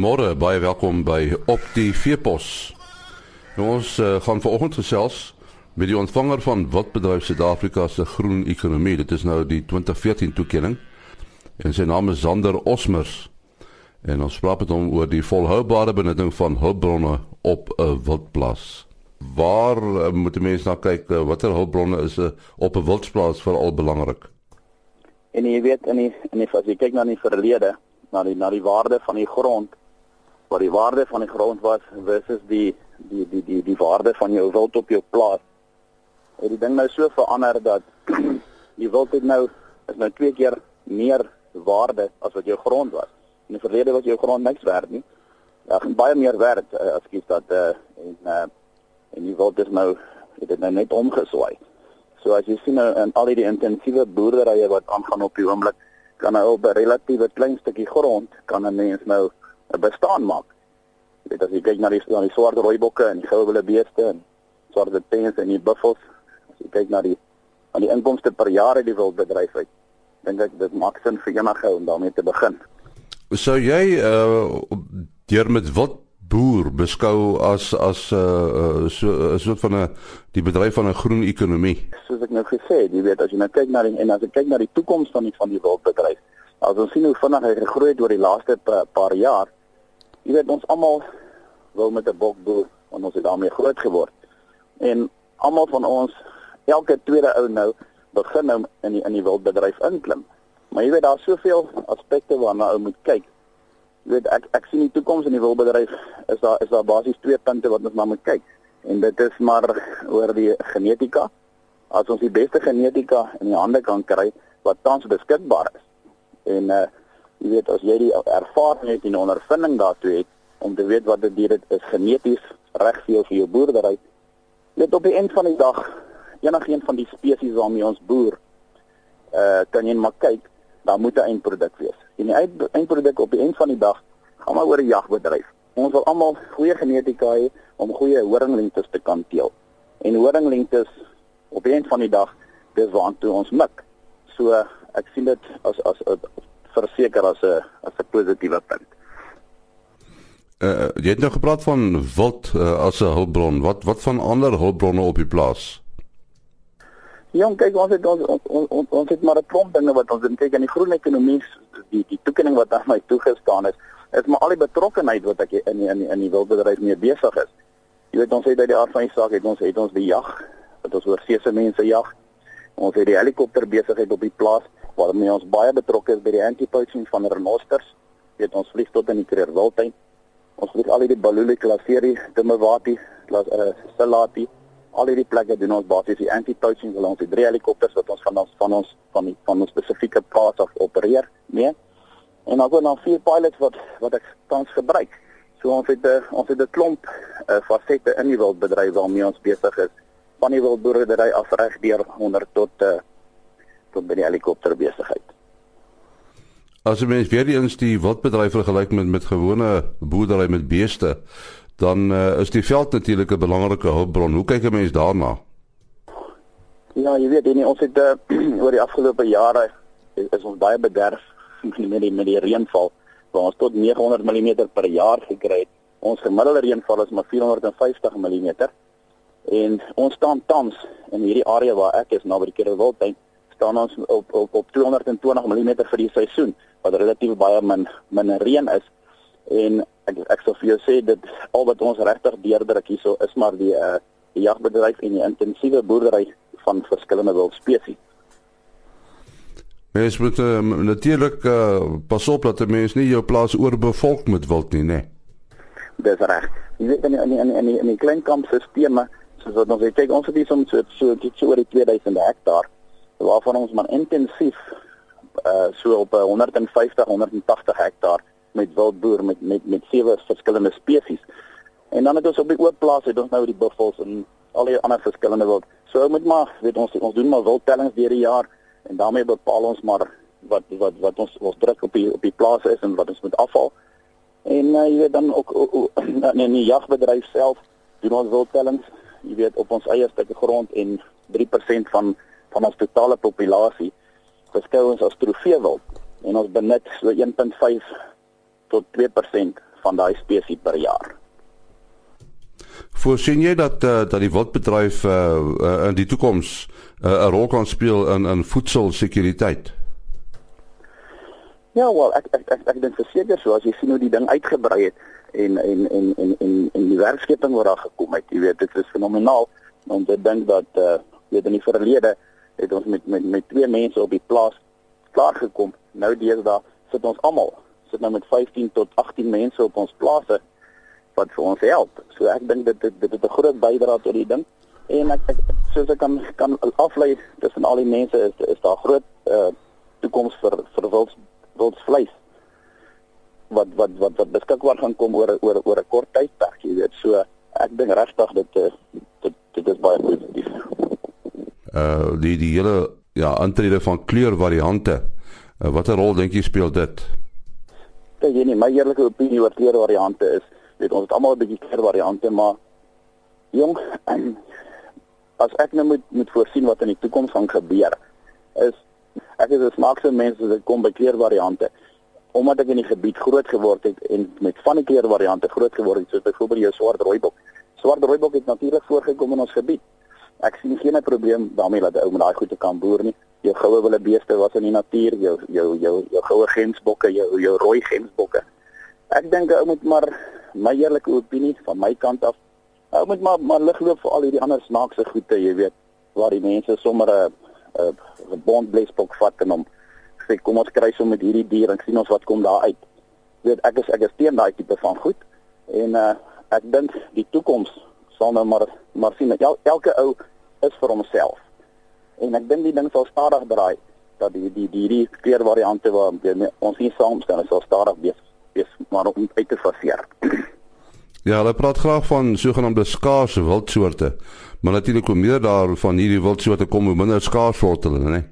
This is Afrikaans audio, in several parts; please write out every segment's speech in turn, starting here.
Goeiemôre, baie welkom by Op die Veepos. Nou, ons uh, gaan vanoggend gesels met die ontvanger van Wildbedryf Suid-Afrika se groen ekonomie. Dit is nou die 2014 toekenning. En sy naam is Zander Osmers. En ons praat met hom oor die volhoubare benutting van hulpbronne op 'n wildplaas. Waar uh, moet mense na kyk uh, watter hulpbronne is uh, op 'n wildplaas veral belangrik? En jy weet in die, in die as jy kyk na die verlede, na die na die waarde van die grond, wat die waarde van die grond was versus die die die die die waarde van jou wild op jou plaas. Het die ding nou so verander dat die wild het nou is nou twee keer meer waarde as wat jou grond was. In die verlede was jou grond niks werd nie. Ja, baie meer werd as kies dat uh, en uh, en die wild is nou het dit nou net omgeswaai. So as jy sien nou in al die intensiewe boerderye wat aangaan op die oomblik, kan nou op 'n relatiewe klein stukkie grond kan 'n mens nou bestaan maak. Jy weet as jy kyk na die na die swart rooibokke en die goue beeste en swart pens en die buffels, as jy kyk na die aan die inkomste per jaar uit die wildbedryf uit, dink ek dit maak sin vir enige ou om daarmee te begin. Sou jy uh deur met wat boer beskou as as 'n uh, so 'n soort van 'n die bedryf van 'n groen ekonomie. Soos ek nou gesê het, jy weet as jy nou kyk na die en as jy kyk na die toekoms van die van die wildbedryf. As ons sien hoe vinnig hy gegroei het oor die laaste paar jaar, jy weet ons almal wil met 'n bok boer want ons het daarmee groot geword. En almal van ons elke tweede ou nou begin nou in die in die wildbedryf inklim. Maar jy weet daar's soveel aspekte waarna ou moet kyk weet ek ek sien die toekoms in die wilbedryf is daar is daar basies twee punte wat ons na moet kyk en dit is maar oor die genetika as ons die beste genetika in die hande kan kry wat tans beskikbaar is en uh jy weet as jy die ervaring het en ondervinding daartoe het om te weet wat dit dit is geneties reg vir jou vir jou boerdery net op die eind van die dag enigiets van die spesies waarmee ons boer uh kan jy maar kyk dan moet 'n eindproduk wees. En die eindproduk op die eind van die dag gaan maar oor 'n jagbedryf. Ons wil almal goeie genetika hê om goeie horinglengtes te kan teel. En horinglengtes op die eind van die dag dis waartoe ons mik. So ek sien dit as as 'n verseker as 'n as 'n positiewe punt. Uh, jy het nou gepraat van wild uh, as 'n hulpbron. Wat wat van ander hulpbronne op die plaas? Ja, kyk ons het ons ons, ons, ons het maar 'n klomp dinge wat ons kyk in die groen ekonomie die die toekenning wat aan my toegestaan is, is maar al die betrokkeheid wat ek in die, in die, in die wildbedryf mee besig is. Jy weet ons het by die aard van die saak het ons het ons die jag wat ons oor seëse mense jag. Ons het die helikopter besigheid op die plaas waarmee ons baie betrokke is by die anti-poaching van renosters. Weet ons vlieg tot in die Kruger Wildtuin. Ons vlieg al die Balule Klaserie, Dimewati, Klas eh uh, Salati al hierdie plekke doen ons basies die anti-poaching. Ons het drie helikopters wat ons van ons van ons van die van ons spesifieke plaas af opereer nee. En dan ook nog vier pilots wat wat ek tans gebruik. So ons het 'n uh, ons het 'n klomp uh, fasette in die wildbedryf waarmee ons besig is. Van die wildboerdery af reg deur onder tot uh, tot by die helikopter besigheid As mens weer eens die wildbedryf vergelyk met met gewone boerdery met beeste dan uh, is die veld natuurlik 'n belangrike hulpbron. Hoe kyk 'n mens daarna? Ja, jy weet nie, ons het uh, oor die afgelope jare is, is ons baie bederf met die met die reënval waar ons tot 900 mm per jaar gekry het. Ons gemiddelde reënval is maar 450 mm. En ons staan tans in hierdie area waar ek is naby die Kerelwildtuin staan ons op op op 220 mm vir die seisoen wat relatief baie min min reën is en ek ek sou vir jou sê dit al wat ons regtig deurdruk hierso is maar die uh, die jagbedryf en die intensiewe boerdery van verskillende wildspesies. Mens moet uh, natuurlik uh, pas op dat mense nie jou plaas oorbevolk met wild nie, né? Dis reg. Jy weet in in in in in die klein kampstelsels soos wat ons kyk ons het hier so so so dit so oor die 2000 hektaar waarvan ons maar intensief uh so op 150 180 hektaar met wildboer met met met sewe verskillende spesies. En dan het ons op die oop plaas het ons nou die buffels en al die ander verskillende wild. So moet maar weet ons ons doen maar wildtellings deur die jaar en daarmee bepaal ons maar wat wat wat ons ons druk op die op die plaas is en wat ons moet afval. En uh, jy weet dan ook in die jagbedryf self doen ons wildtellings, jy weet op ons eie stukke grond en 3% van van ons totale populasie beskou ons as trofeewild en ons benut so 1.5 tot 2% van daai spesies per jaar. Voorsien jy dat uh, dat die wildbedryf uh, uh, in die toekoms 'n uh, rol kan speel in in voedselsekuriteit? Ja, wel, ek ek ek, ek dink verseker so as jy sien hoe die ding uitgebrei het en en en en en en die werkskeping wat daar gekom het, jy weet, dit is fenomenaal om te dink dat uh weet in die verlede het ons met met met twee mense op die plaas klaar gekom. Nou deesdae sit ons almal sit nou met 15 tot 18 mense op ons plase wat vir ons help. So ek dink dit dit dit het 'n groot bydrae tot die ding. En ek, ek soos ek kan kan aflei tussen al die mense is is daar groot uh toekoms vir vir wilds wildsvleis wat wat wat wat beskikbaar gaan kom oor oor oor 'n kort tydperk, jy weet. So ek dink regtig dit eh, dit dit is baie positief. Uh die die hele ja, aantrede van kleurvariante. Uh, Watter rol dink jy speel dit? Kyk jy nie my eerlike opinie oor kleurvariante is, weet ons het almal 'n bietjie kleurvariante, maar jong as ek nou moet moet voorsien wat in die toekoms gaan gebeur, is ek is 'n snaakse mens as dit kom by kleurvariante omdat ek in die gebied groot geword het en met van die kleurvariante groot geword het soos byvoorbeeld jou swart rooibok. Swart rooibok het natuurlik voorgekom in ons gebied. Ek sien geen probleem daarmee dat 'n ou met daai goede kan boer nie. Jou goue wille beeste was in die natuur, jou jou jou jou goue gemsbokke, jou jou rooi gemsbokke. Ek dink 'n ou moet maar my eerlike opinie van my kant af, ou moet maar maar ligloop vir al hierdie ander snaakse goede, jy weet, waar die mense sommer 'n 'n bondblesbok vat en hom sê kom ons kry so met hierdie dier en sien ons wat kom daar uit. Jy weet ek is ek is teen daai tipe van goed en uh ek dink die toekoms sal nou maar maar sien El, elke ou is vir homself. En ek dink die ding sal stadig draai dat die die die die kleurvariante waar ons hier saamstel sal stadig wees wees maar om uit te faseer. Ja, hulle praat graag van sogenaamde skaarse wildsoorte, maar natuurlik hoe meer daarvan hierdie wildsoorte kom, hoe minder skaars word hulle, né? Nee?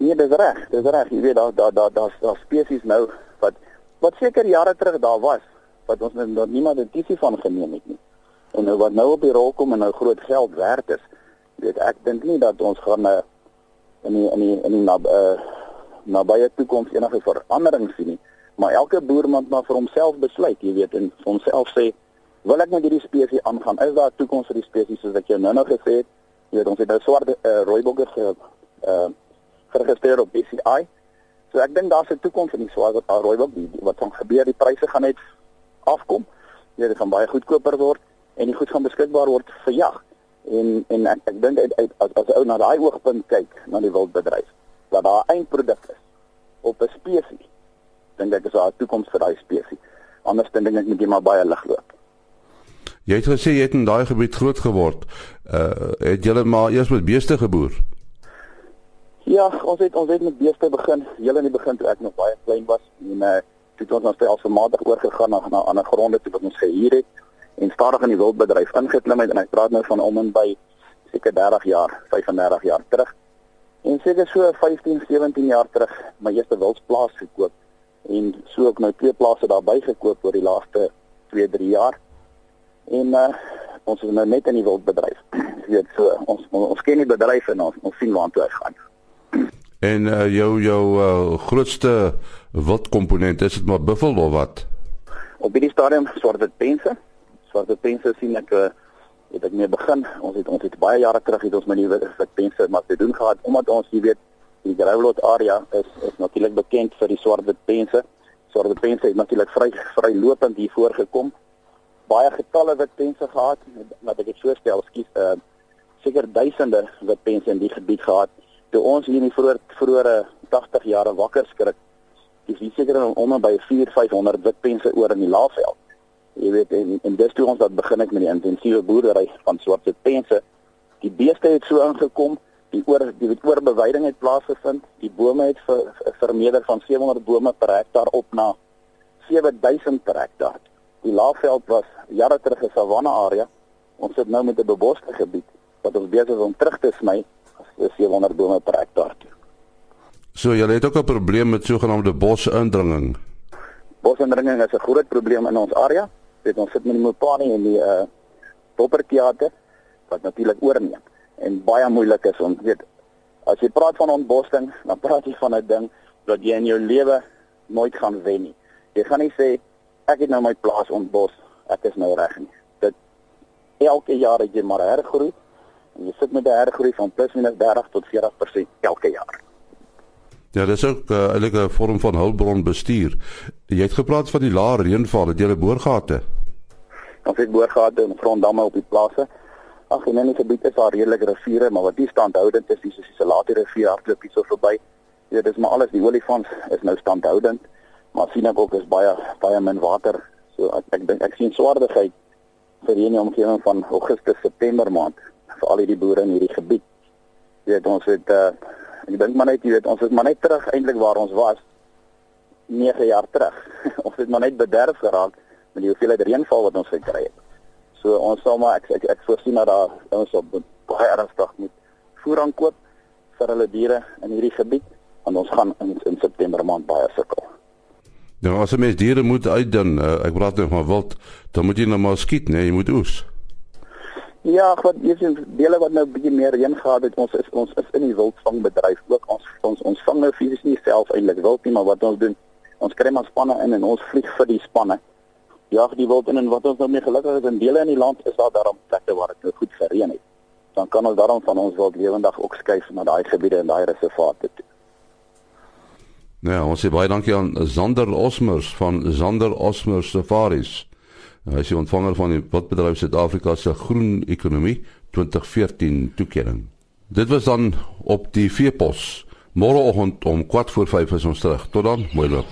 Nee, dis reg, dis reg. Jy weet daar daar daar daar's daar spesies nou wat wat seker jare terug daar was wat ons net niemand notisie van geneem het nie. En nou wat nou op die rol kom en nou groot geld werd is. Jy weet ek dink nie dat ons gaan uh, in die in die in die nab, uh, nabye toekoms enige verandering sien nie. Maar elke boer moet maar vir homself besluit, jy weet, en vir homself sê wil ek met hierdie spesies aangaan? Is daar 'n toekoms vir die spesies soos ek jou nou-nou gesê het? Jy weet ons het nou swart uh, rooibokke ge uh geregistreer op BCI. So ek dink daar's 'n toekoms in die wat daar rooibok wat gaan gebeur, die pryse gaan net afkom. Ja, dit gaan baie goedkoper word en die goed gaan beskikbaar word vir jag. En en ek ek dink uit as as ou na daai oogpunt kyk na die wildbedryf, dat daar 'n eindproduk is op 'n spesies. Dink ek is daar 'n toekoms vir daai spesies. Anders dink ek moet jy maar baie lig loop. Jy het gesê jy het in daai gebied groot geword. Uh het jy maar eers met beeste geboer? Ja, ons het ons het met beeste begin, heel in die begin toe ek nog baie klein was en uh toe het ons ons stelselmatig oorgegaan na na ander gronde toe wat ons gehuur het en stadig in die wildbedryf ingeklim het en ek praat nou van om en by seker 30 jaar, 35 jaar terug. En seker so 15, 17 jaar terug my eerste wildsplaas gekoop en so ook nou twee plase daarby gekoop oor die laaste 2, 3 jaar. En uh ons is nou net in die wildbedryf. Jy weet so ons ons ken die bedryf en ons, ons sien waar toe hy gaan. En uh, jou jou uh, grootste wildkomponent is dit maar buffel of wat? Op hierdie stadium swart dit pense. Swart dit pense sien ek uh, het ek mee begin. Ons het ons het baie jare terug het ons met die wit pense maar te doen gehad omdat ons jy weet die Gravelot area is is natuurlik bekend vir die swart pense. Swart pense het natuurlik vry vry lopend hier voorgekom. Baie getalle wit pense gehad wat ek dit voorstel, skiet uh seker duisende wit pense in die gebied gehad toe ons hier in die vroeë vroeë 80 jare wakker skrik, dis hier seker om by 4 500 witpense oor in die laafveld. Jy weet en, en dis toe ons dat begin het met die intensiewe boerdery van swart witpense. Die beeste het so ingekom, die oor die oorbeweiding het plaasgevind. Die bome het ver, vermeerder van 700 bome per hektaar op na 7000 per hektaar. Die laafveld was jare terug 'n savanne area. Ons sit nou met 'n beboste gebied wat ons besig is om terug te sny 700 bome per hektaar toe. So jy het ook 'n probleem met sogenaamde bosindringing. Bosindringing is 'n groot probleem in ons area. Dit ons sit met die Mopani en die uh Popperkiate wat natuurlik oorneem en baie moeilik is om weet as jy praat van ontbossing, dan praat jy van 'n ding wat jy in jou lewe nooit gaan wen nie. Jy gaan nie sê ek het nou my plaas ontbos, ek is nou reg nie. Dit elke jaar het jy maar hergroei en jy sit met 'n hergroei van plus minus 30 tot 40% elke jaar. Ja, dis ook uh, 'n vorm van hulpbronbestuur. Jy het gepraat van die lae reënval, jy 'n boorgate? Ons het boorgate en gronddamme op die plase. Ag, en die gebied is daar redelike riviere, maar wat nie standhoudend is, is soos die Salati rivier hardloop hier so verby. Ja, dis maar alles die olifants is nou standhoudend, maar sien ek ook is baie baie min water. So ek ek dink ek sien swaardigheid vir hierdie omgewing van Augustus September maand vir al die boere in hierdie gebied. Weet ons het uh ek dink maar net jy weet ons is maar net terug eintlik waar ons was 9 jaar terug. ons het maar net bederf geraak met die hoeveelheid reënval wat ons gekry het. So ons sal maar ek ek, ek voorsien dat daar ons op baie ernstig moet voer aankoop vir hulle diere in hierdie gebied want ons gaan in, in September maand baie sukkel. Ja, as jy mens diere moet uit dan uh, ek praat nou van wild, dan moet jy nou maar skiet, nee, jy moet oes. Ja, wat jy sien dele wat nou bietjie meer reën gehad het, ons is ons is in die wildvangbedryf ook ons ons ons vang nou fisies nie self eintlik wild nie, maar wat ons doen, ons kry maar spanne in en ons vlieg vir die spanne jag die wild in en wat ons nou mee gelukkig is in dele in die land is daar daarom plekke waar dit nou goed gereën het. Dan kan ons daarom van ons wild lewendig ook skuif na daai gebiede en daai reservate toe. Ja, ons sê baie dankie aan Zander Osmers van Zander Osmers Safaris. Hy is ontvanger van die Wildbedryf Suid-Afrika se Groen Ekonomie 2014 toekenning. Dit was dan op die veepos. Môreoggend om 4 voor 5 is ons terug. Tot dan, mooi loop.